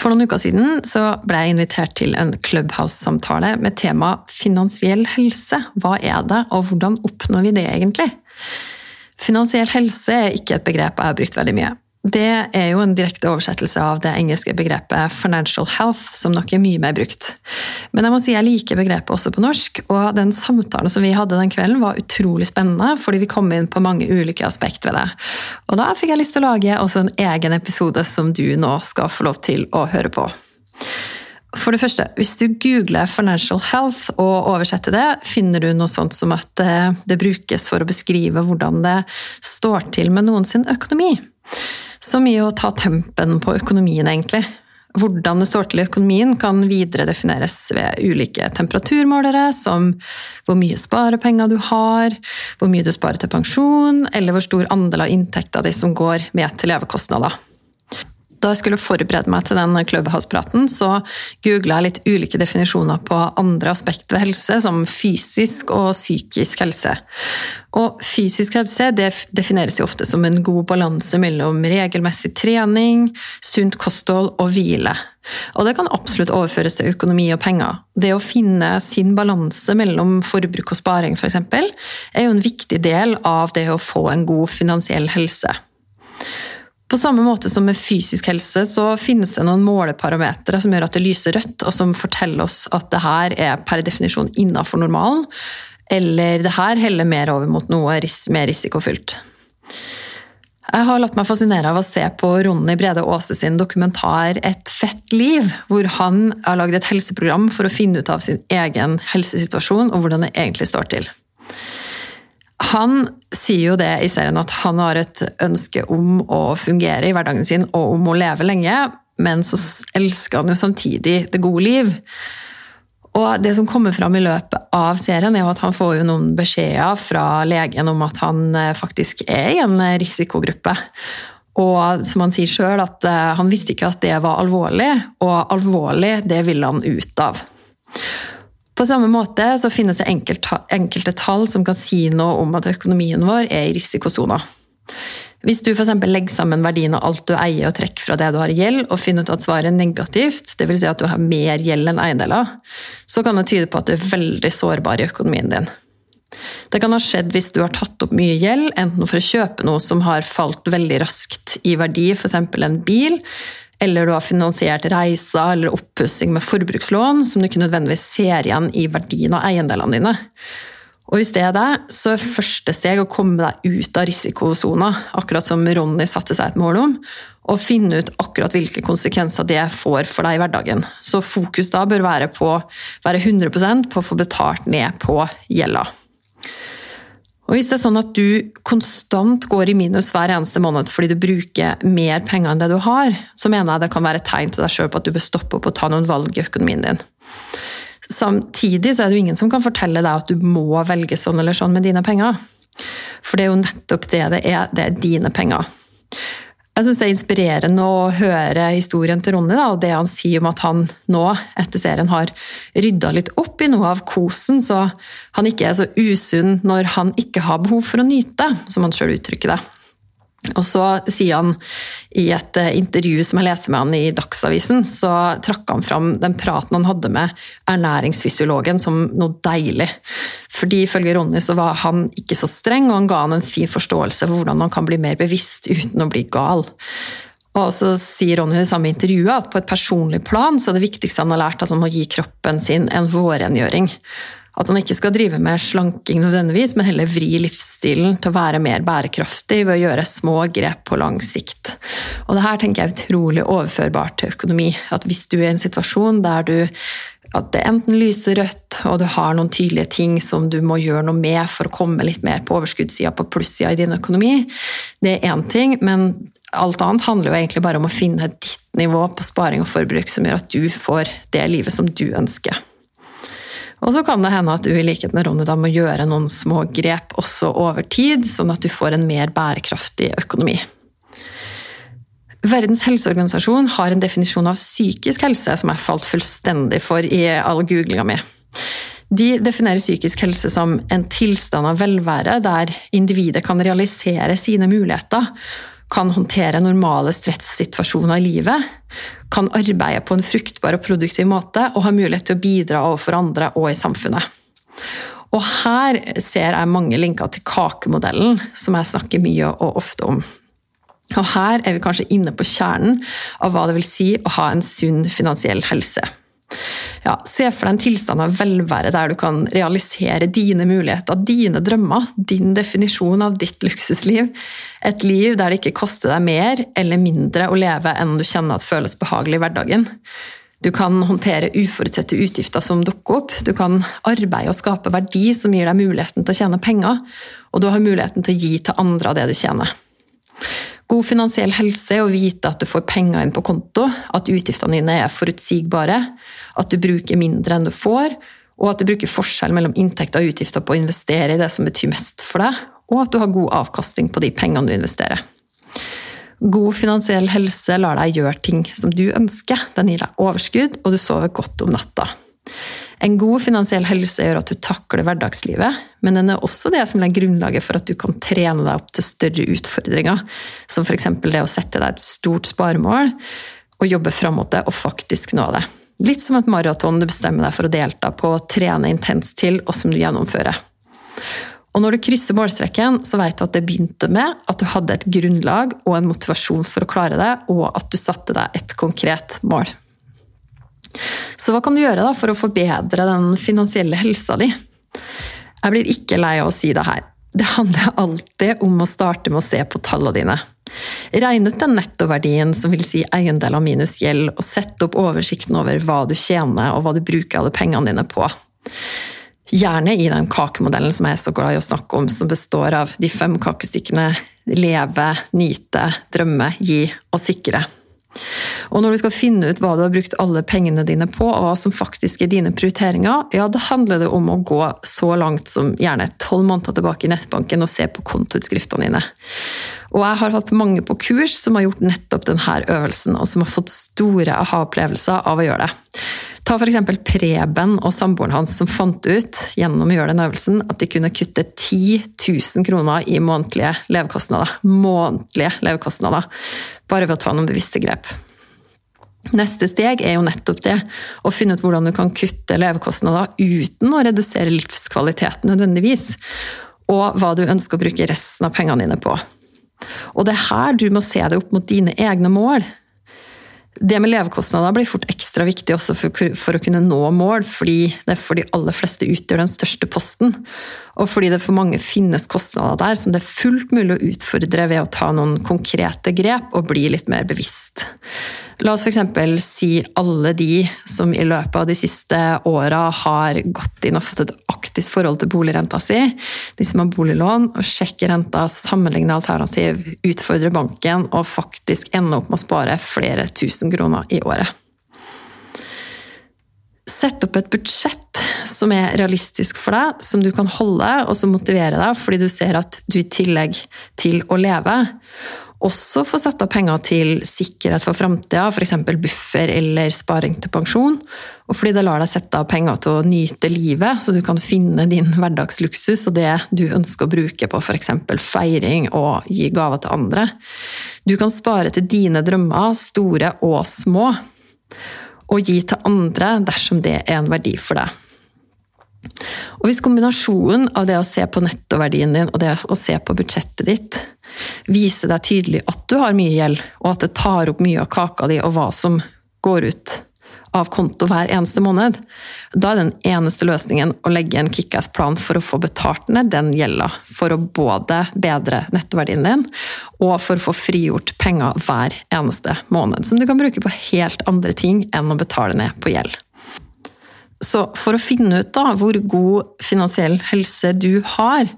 For noen uker siden så ble jeg invitert til en Clubhouse-samtale med tema finansiell helse. Hva er det, og hvordan oppnår vi det egentlig? Finansiell helse er ikke et begrep jeg har brukt veldig mye. Det er jo en direkte oversettelse av det engelske begrepet 'financial health', som nok er mye mer brukt. Men jeg må si jeg liker begrepet også på norsk, og den samtalen som vi hadde den kvelden, var utrolig spennende, fordi vi kom inn på mange ulike aspekt ved det. Og da fikk jeg lyst til å lage også en egen episode som du nå skal få lov til å høre på. For det første, hvis du googler 'financial health' og oversetter det, finner du noe sånt som at det brukes for å beskrive hvordan det står til med noen sin økonomi. Så mye å ta tempen på økonomien, egentlig. Hvordan det står til i økonomien kan videre defineres ved ulike temperaturmålere, som hvor mye sparepenger du har, hvor mye du sparer til pensjon, eller hvor stor andel av inntekta di som går med til levekostnader. Da jeg skulle forberede meg til den Clubhouse-praten, så googla jeg litt ulike definisjoner på andre aspekter ved helse, som fysisk og psykisk helse. Og fysisk helse defineres jo ofte som en god balanse mellom regelmessig trening, sunt kosthold og hvile. Og det kan absolutt overføres til økonomi og penger. Det å finne sin balanse mellom forbruk og sparing, f.eks., er jo en viktig del av det å få en god finansiell helse. På samme måte som med fysisk helse så finnes det noen måleparametere som gjør at det lyser rødt, og som forteller oss at det her er per definisjon innafor normalen, eller det her heller mer over mot noe mer risikofylt. Jeg har latt meg fascinere av å se på Ronny Brede Aase sin dokumentar 'Et fett liv', hvor han har lagd et helseprogram for å finne ut av sin egen helsesituasjon og hvordan det egentlig står til. Han sier jo det i serien at han har et ønske om å fungere i hverdagen sin og om å leve lenge, men så elsker han jo samtidig det gode liv. Og det som kommer fram i løpet av serien, er jo at han får jo noen beskjeder fra legen om at han eh, faktisk er i en risikogruppe. Og som han sier sjøl, at eh, han visste ikke at det var alvorlig, og alvorlig, det ville han ut av. På samme måte så finnes det enkelte tall som kan si noe om at økonomien vår er i risikosona. Hvis du f.eks. legger sammen verdien av alt du eier og trekker fra det du har i gjeld, og finner ut at svaret er negativt, dvs. Si at du har mer gjeld enn eiendeler, så kan det tyde på at du er veldig sårbar i økonomien din. Det kan ha skjedd hvis du har tatt opp mye gjeld, enten for å kjøpe noe som har falt veldig raskt i verdi, f.eks. en bil, eller du har finansiert reiser eller oppussing med forbrukslån som du ikke nødvendigvis ser igjen i verdien av eiendelene dine. Og hvis det er det, så er første steg å komme deg ut av risikosona, akkurat som Ronny satte seg et mål om, og finne ut akkurat hvilke konsekvenser det får for deg i hverdagen. Så fokus da bør være på være 100% på å få betalt ned på gjelda. Og hvis det er sånn at du konstant går i minus hver eneste måned fordi du bruker mer penger enn det du har, så mener jeg det kan være et tegn til deg sjøl på at du bør stoppe opp og ta noen valg i økonomien din. Samtidig så er det jo ingen som kan fortelle deg at du må velge sånn eller sånn med dine penger. For det er jo nettopp det det er. Det er dine penger. Jeg syns det er inspirerende å høre historien til Ronny, da, og det han sier om at han nå, etter serien, har rydda litt opp i noe av kosen, så han ikke er så usunn når han ikke har behov for å nyte, som han sjøl uttrykker det. Og så sier han i et eh, intervju som jeg leste med han i Dagsavisen, så trakk han fram den praten han hadde med ernæringsfysiologen som noe deilig. Fordi ifølge Ronny så var han ikke så streng, og han ga han en fin forståelse for hvordan han kan bli mer bevisst uten å bli gal. Og så sier Ronny i det samme intervjuet at på et personlig plan så er det viktigste han har lært at han må gi kroppen sin en vårrengjøring. At han ikke skal drive med slanking nødvendigvis, men heller vri livsstilen til å være mer bærekraftig ved å gjøre små grep på lang sikt. Og det her tenker jeg er utrolig overførbart til økonomi. At hvis du er i en situasjon der du at det enten lyser rødt, og du har noen tydelige ting som du må gjøre noe med for å komme litt mer på overskuddssida, på plussida i din økonomi, det er én ting, men alt annet handler jo egentlig bare om å finne ditt nivå på sparing og forbruk som gjør at du får det livet som du ønsker. Og så kan det hende at du i likhet med Ronny da må gjøre noen små grep også over tid, sånn at du får en mer bærekraftig økonomi. Verdens helseorganisasjon har en definisjon av psykisk helse som jeg falt fullstendig for i all googlinga mi. De definerer psykisk helse som en tilstand av velvære der individet kan realisere sine muligheter, kan håndtere normale stresssituasjoner i livet, kan arbeide på en fruktbar og produktiv måte og har mulighet til å bidra overfor andre og i samfunnet. Og her ser jeg mange linker til kakemodellen, som jeg snakker mye og ofte om. Og her er vi kanskje inne på kjernen av hva det vil si å ha en sunn finansiell helse. Ja, se for deg en tilstand av velvære der du kan realisere dine muligheter, dine drømmer, din definisjon av ditt luksusliv. Et liv der det ikke koster deg mer eller mindre å leve enn du kjenner at føles behagelig i hverdagen. Du kan håndtere uforutsette utgifter som dukker opp. Du kan arbeide og skape verdi som gir deg muligheten til å tjene penger. Og du har muligheten til å gi til andre av det du tjener. God finansiell helse er å vite at du får penger inn på konto, at utgiftene dine er forutsigbare, at du bruker mindre enn du får, og at du bruker forskjell mellom inntekter og utgifter på å investere i det som betyr mest for deg, og at du har god avkastning på de pengene du investerer. God finansiell helse lar deg gjøre ting som du ønsker, den gir deg overskudd, og du sover godt om natta. En god finansiell helse gjør at du takler hverdagslivet, men den er også det som legger grunnlaget for at du kan trene deg opp til større utfordringer, som f.eks. det å sette deg et stort sparemål og jobbe fram mot det og faktisk nå det. Litt som et maraton du bestemmer deg for å delta på trene intenst til, og som du gjennomfører. Og når du krysser målstreken, så vet du at det begynte med at du hadde et grunnlag og en motivasjon for å klare det, og at du satte deg et konkret mål. Så hva kan du gjøre da for å forbedre den finansielle helsa di? Jeg blir ikke lei av å si det her. Det handler alltid om å starte med å se på tallene dine. Regn ut den nettoverdien, som vil si eiendeler minus gjeld, og sett opp oversikten over hva du tjener og hva du bruker alle pengene dine på. Gjerne i den kakemodellen som jeg er så glad i å snakke om, som består av de fem kakestykkene leve, nyte, drømme, gi og sikre. Og når du skal finne ut hva du har brukt alle pengene dine på, og hva som faktisk er dine prioriteringer, ja, da handler det om å gå så langt som gjerne tolv måneder tilbake i nettbanken og se på kontoutskriftene dine. Og jeg har hatt mange på kurs som har gjort nettopp denne øvelsen, og som har fått store aha-opplevelser av å gjøre det. Ta f.eks. Preben og samboeren hans som fant ut gjennom å gjøre den øvelsen at de kunne kutte 10 000 kroner i månedlige levekostnader. Månedlige levekostnader. Bare ved å ta noen bevisste grep. Neste steg er jo nettopp det, å finne ut hvordan du kan kutte levekostnader uten å redusere livskvaliteten nødvendigvis, og hva du ønsker å bruke resten av pengene dine på. Og det er her du må se det opp mot dine egne mål. Det med levekostnader blir fort ekstra viktig også for, for, å kunne nå mål, fordi det for de aller fleste utgjør den største posten. Og fordi det for mange finnes kostnader der som det er fullt mulig å utfordre ved å ta noen konkrete grep og bli litt mer bevisst. La oss f.eks. si alle de som i løpet av de siste åra har gått inn og fått et aktivt forhold til boligrenta si. De som har boliglån, og sjekker renta, sammenligner alternativ, utfordrer banken og faktisk ender opp med å spare flere tusen kroner i året. Sett opp et budsjett som er realistisk for deg, som du kan holde, og som motiverer deg fordi du ser at du i tillegg til å leve også få satt av penger til sikkerhet for framtida, f.eks. buffer eller sparing til pensjon. Og fordi det lar deg sette av penger til å nyte livet, så du kan finne din hverdagsluksus og det du ønsker å bruke på f.eks. feiring og gi gaver til andre. Du kan spare til dine drømmer, store og små, og gi til andre dersom det er en verdi for deg. Og hvis kombinasjonen av det å se på nettoverdien din og det å se på budsjettet ditt viser deg tydelig at du har mye gjeld, og at det tar opp mye av kaka di og hva som går ut av konto hver eneste måned, da er den eneste løsningen å legge en kickass-plan for å få betalt ned den gjelda, for å både bedre nettoverdien din, og for å få frigjort penger hver eneste måned, som du kan bruke på helt andre ting enn å betale ned på gjeld. Så for å finne ut da hvor god finansiell helse du har,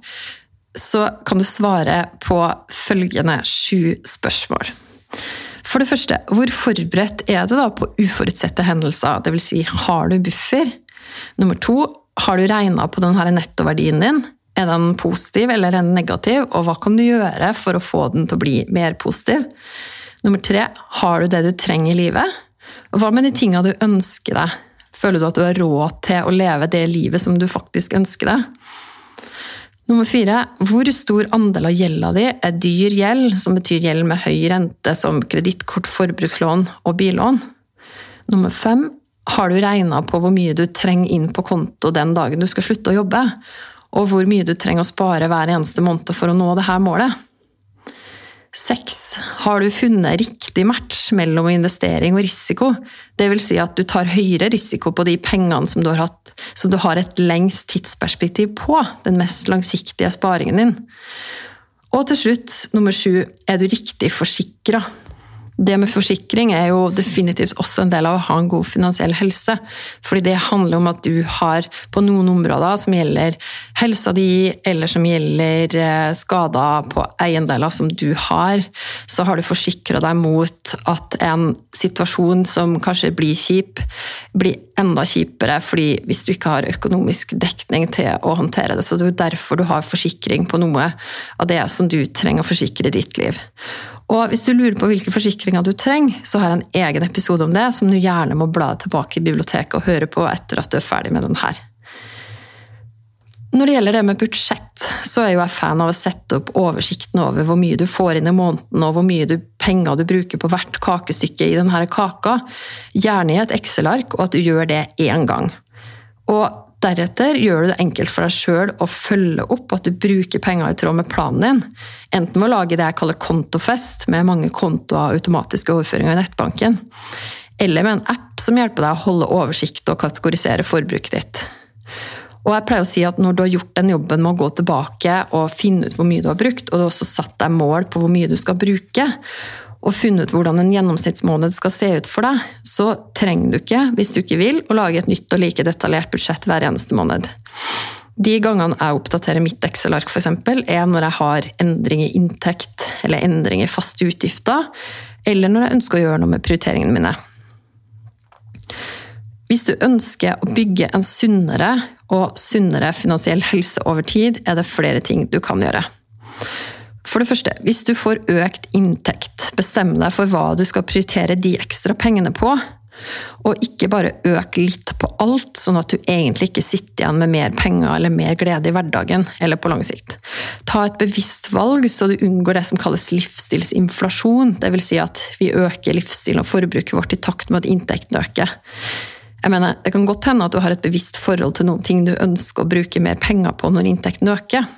så kan du svare på følgende sju spørsmål. For det første, hvor forberedt er du da på uforutsette hendelser? Dvs. Si, har du buffer? Nummer to, har du regna på denne nettoverdien din? Er den positiv eller er den negativ, og hva kan du gjøre for å få den til å bli mer positiv? Nummer tre, har du det du trenger i livet? Hva med de tinga du ønsker deg? Føler du at du har råd til å leve det livet som du faktisk ønsker deg? Nummer fire, hvor stor andel av gjelda di er dyr gjeld, som betyr gjeld med høy rente som kredittkort, forbrukslån og billån? Nummer fem, har du regna på hvor mye du trenger inn på konto den dagen du skal slutte å jobbe? Og hvor mye du trenger å spare hver eneste måned for å nå dette målet? Seks. Har du funnet riktig match mellom investering og risiko? Det vil si at du tar høyere risiko på de pengene som du har, hatt, som du har et lengst tidsperspektiv på, den mest langsiktige sparingen din. Og til slutt, nummer sju, er du riktig forsikra? Det med forsikring er jo definitivt også en del av å ha en god finansiell helse. Fordi det handler om at du har på noen områder som gjelder helsa di, eller som gjelder eh, skader på eiendeler som du har, så har du forsikra deg mot at en situasjon som kanskje blir kjip, blir enda kjipere fordi hvis du ikke har økonomisk dekning til å håndtere det. Så det er jo derfor du har forsikring på noe av det som du trenger å forsikre i ditt liv. Og hvis du lurer på hvilke forsikringer du trenger, så har jeg en egen episode om det, som du gjerne må bla tilbake i biblioteket og høre på etter at du er ferdig med den her. Når det gjelder det med budsjett, så er jo jeg fan av å sette opp oversikten over hvor mye du får inn i måneden, og hvor mye du, penger du bruker på hvert kakestykke i denne kaka. Gjerne i et Excel-ark, og at du gjør det én gang. Og Deretter gjør du det enkelt for deg sjøl å følge opp at du bruker penger i tråd med planen din. Enten med å lage det jeg kaller kontofest, med mange kontoer og automatiske overføringer i nettbanken. Eller med en app som hjelper deg å holde oversikt og kategorisere forbruket ditt. Og jeg pleier å si at Når du har gjort den jobben med å gå tilbake og finne ut hvor mye du har brukt, og du har også satt deg mål på hvor mye du skal bruke, og funnet ut hvordan en gjennomsnittsmåned skal se ut for deg, så trenger du ikke, hvis du ikke vil, å lage et nytt og like detaljert budsjett hver eneste måned. De gangene jeg oppdaterer mitt Excel-ark, f.eks., er når jeg har endring i inntekt eller endring i faste utgifter, eller når jeg ønsker å gjøre noe med prioriteringene mine. Hvis du ønsker å bygge en sunnere og sunnere finansiell helse over tid, er det flere ting du kan gjøre. For det første, hvis du får økt inntekt, bestem deg for hva du skal prioritere de ekstra pengene på. Og ikke bare øk litt på alt, sånn at du egentlig ikke sitter igjen med mer penger eller mer glede i hverdagen eller på lang sikt. Ta et bevisst valg, så du unngår det som kalles livsstilsinflasjon. Dvs. Si at vi øker livsstilen og forbruket vårt i takt med at inntekten øker. Jeg mener, Det kan godt hende at du har et bevisst forhold til noen ting du ønsker å bruke mer penger på når inntekten øker.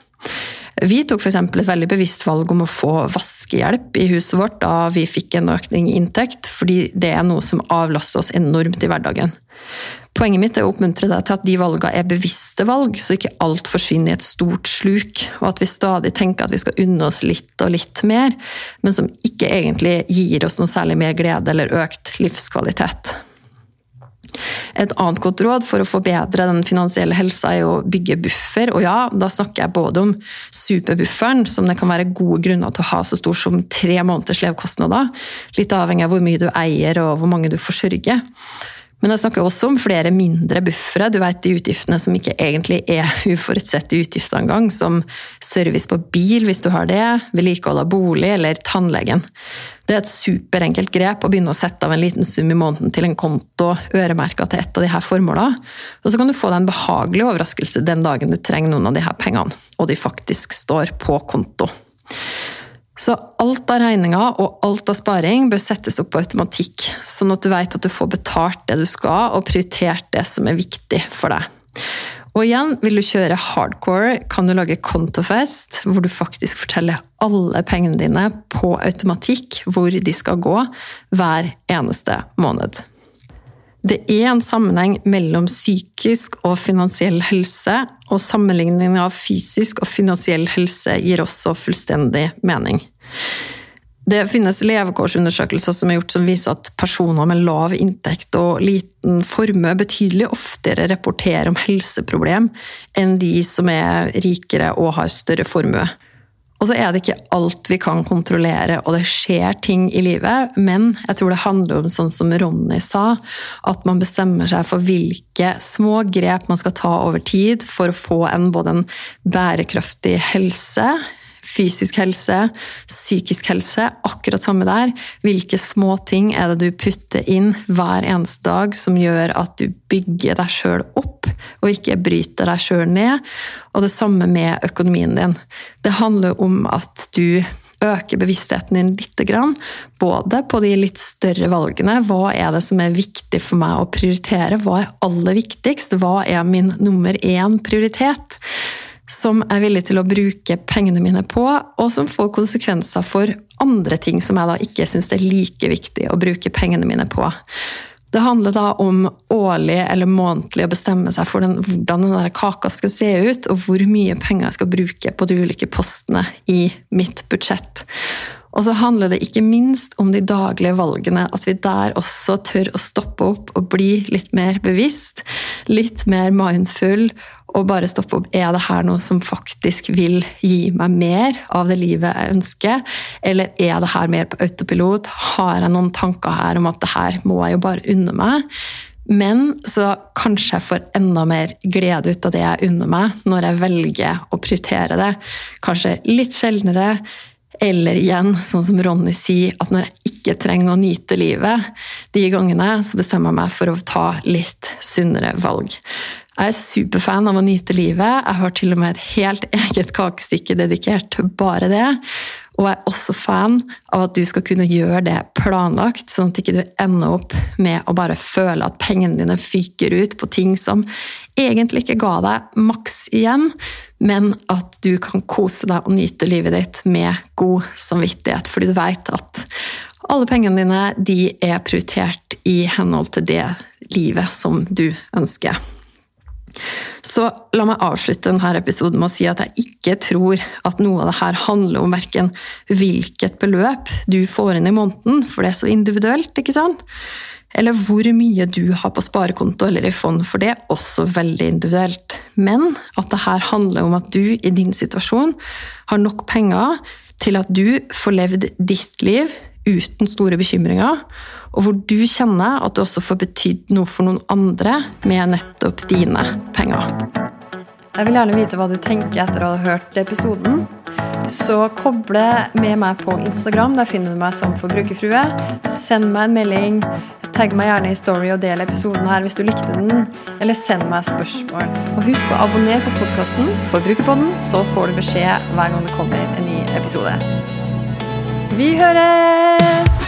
Vi tok f.eks. et veldig bevisst valg om å få vaskehjelp i huset vårt da vi fikk en økning i inntekt, fordi det er noe som avlaster oss enormt i hverdagen. Poenget mitt er å oppmuntre deg til at de valgene er bevisste valg, så ikke alt forsvinner i et stort sluk, og at vi stadig tenker at vi skal unne oss litt og litt mer, men som ikke egentlig gir oss noe særlig mer glede eller økt livskvalitet. Et annet godt råd for å forbedre den finansielle helsa er å bygge buffer. Og ja, da snakker jeg både om superbufferen, som det kan være gode grunner til å ha så stor som tre måneders levekostnader, litt avhengig av hvor mye du eier og hvor mange du forsørger. Men jeg snakker også om flere mindre buffere, du vet de utgiftene som ikke egentlig er uforutsette utgifter engang, som service på bil hvis du har det, vedlikehold av bolig eller tannlegen. Det er et superenkelt grep å begynne å sette av en liten sum i måneden til en konto øremerka til et av disse formålene. Og så kan du få deg en behagelig overraskelse den dagen du trenger noen av disse pengene, og de faktisk står på konto. Så alt av regninger og alt av sparing bør settes opp på automatikk, sånn at du vet at du får betalt det du skal, og prioritert det som er viktig for deg. Og igjen, vil du kjøre hardcore, kan du lage kontofest, hvor du faktisk forteller alle pengene dine på automatikk hvor de skal gå hver eneste måned. Det er en sammenheng mellom psykisk og finansiell helse, og sammenligning av fysisk og finansiell helse gir også fullstendig mening. Det finnes levekårsundersøkelser som er gjort som viser at personer med lav inntekt og liten formue betydelig oftere rapporterer om helseproblem enn de som er rikere og har større formue. Og så er det ikke alt vi kan kontrollere, og det skjer ting i livet. Men jeg tror det handler om sånn som Ronny sa, at man bestemmer seg for hvilke små grep man skal ta over tid for å få en både en bærekraftig helse fysisk helse, psykisk helse, akkurat samme der. Hvilke små ting er det du putter inn hver eneste dag som gjør at du bygger deg sjøl opp, og ikke bryter deg sjøl ned? Og det samme med økonomien din. Det handler om at du øker bevisstheten din litt, både på de litt større valgene. Hva er det som er viktig for meg å prioritere? Hva er aller viktigst? Hva er min nummer én prioritet? Som jeg er villig til å bruke pengene mine på, og som får konsekvenser for andre ting som jeg da ikke syns er like viktig å bruke pengene mine på. Det handler da om årlig eller månedlig å bestemme seg for den, hvordan den kaka skal se ut, og hvor mye penger jeg skal bruke på de ulike postene i mitt budsjett. Og så handler det ikke minst om de daglige valgene, at vi der også tør å stoppe opp og bli litt mer bevisst, litt mer mindful, og bare stoppe opp. Er det her noe som faktisk vil gi meg mer av det livet jeg ønsker? Eller er det her mer på autopilot? Har jeg noen tanker her om at det her må jeg jo bare unne meg? Men så kanskje jeg får enda mer glede ut av det jeg unner meg, når jeg velger å prioritere det. Kanskje litt sjeldnere. Eller igjen, sånn som Ronny sier, at når jeg ikke trenger å nyte livet, de gangene så bestemmer jeg meg for å ta litt sunnere valg. Jeg er superfan av å nyte livet. Jeg har til og med et helt eget kakestykke dedikert til bare det. Og jeg er også fan av at du skal kunne gjøre det planlagt, sånn at du ikke ender opp med å bare føle at pengene dine fyker ut på ting som egentlig ikke ga deg maks igjen, men at du kan kose deg og nyte livet ditt med god samvittighet, fordi du vet at alle pengene dine er prioritert i henhold til det livet som du ønsker. Så la meg avslutte denne episoden med å si at jeg ikke tror at noe av det her handler om verken hvilket beløp du får inn i måneden, for det er så individuelt, ikke sant? Eller hvor mye du har på sparekonto eller i fond, for det er også veldig individuelt. Men at det her handler om at du i din situasjon har nok penger til at du får levd ditt liv uten store bekymringer, og hvor du kjenner at du også får betydd noe for noen andre med nettopp dine penger. Jeg vil gjerne vite hva du tenker etter å ha hørt episoden. Så koble med meg på Instagram. Der finner du meg som forbrukerfrue. Send meg en melding. Tagg meg gjerne i Story og del episoden her hvis du likte den. Eller send meg spørsmål. Og husk å abonnere på podkasten Forbrukerpodden, så får du beskjed hver gang det kommer en ny episode. Vi høres!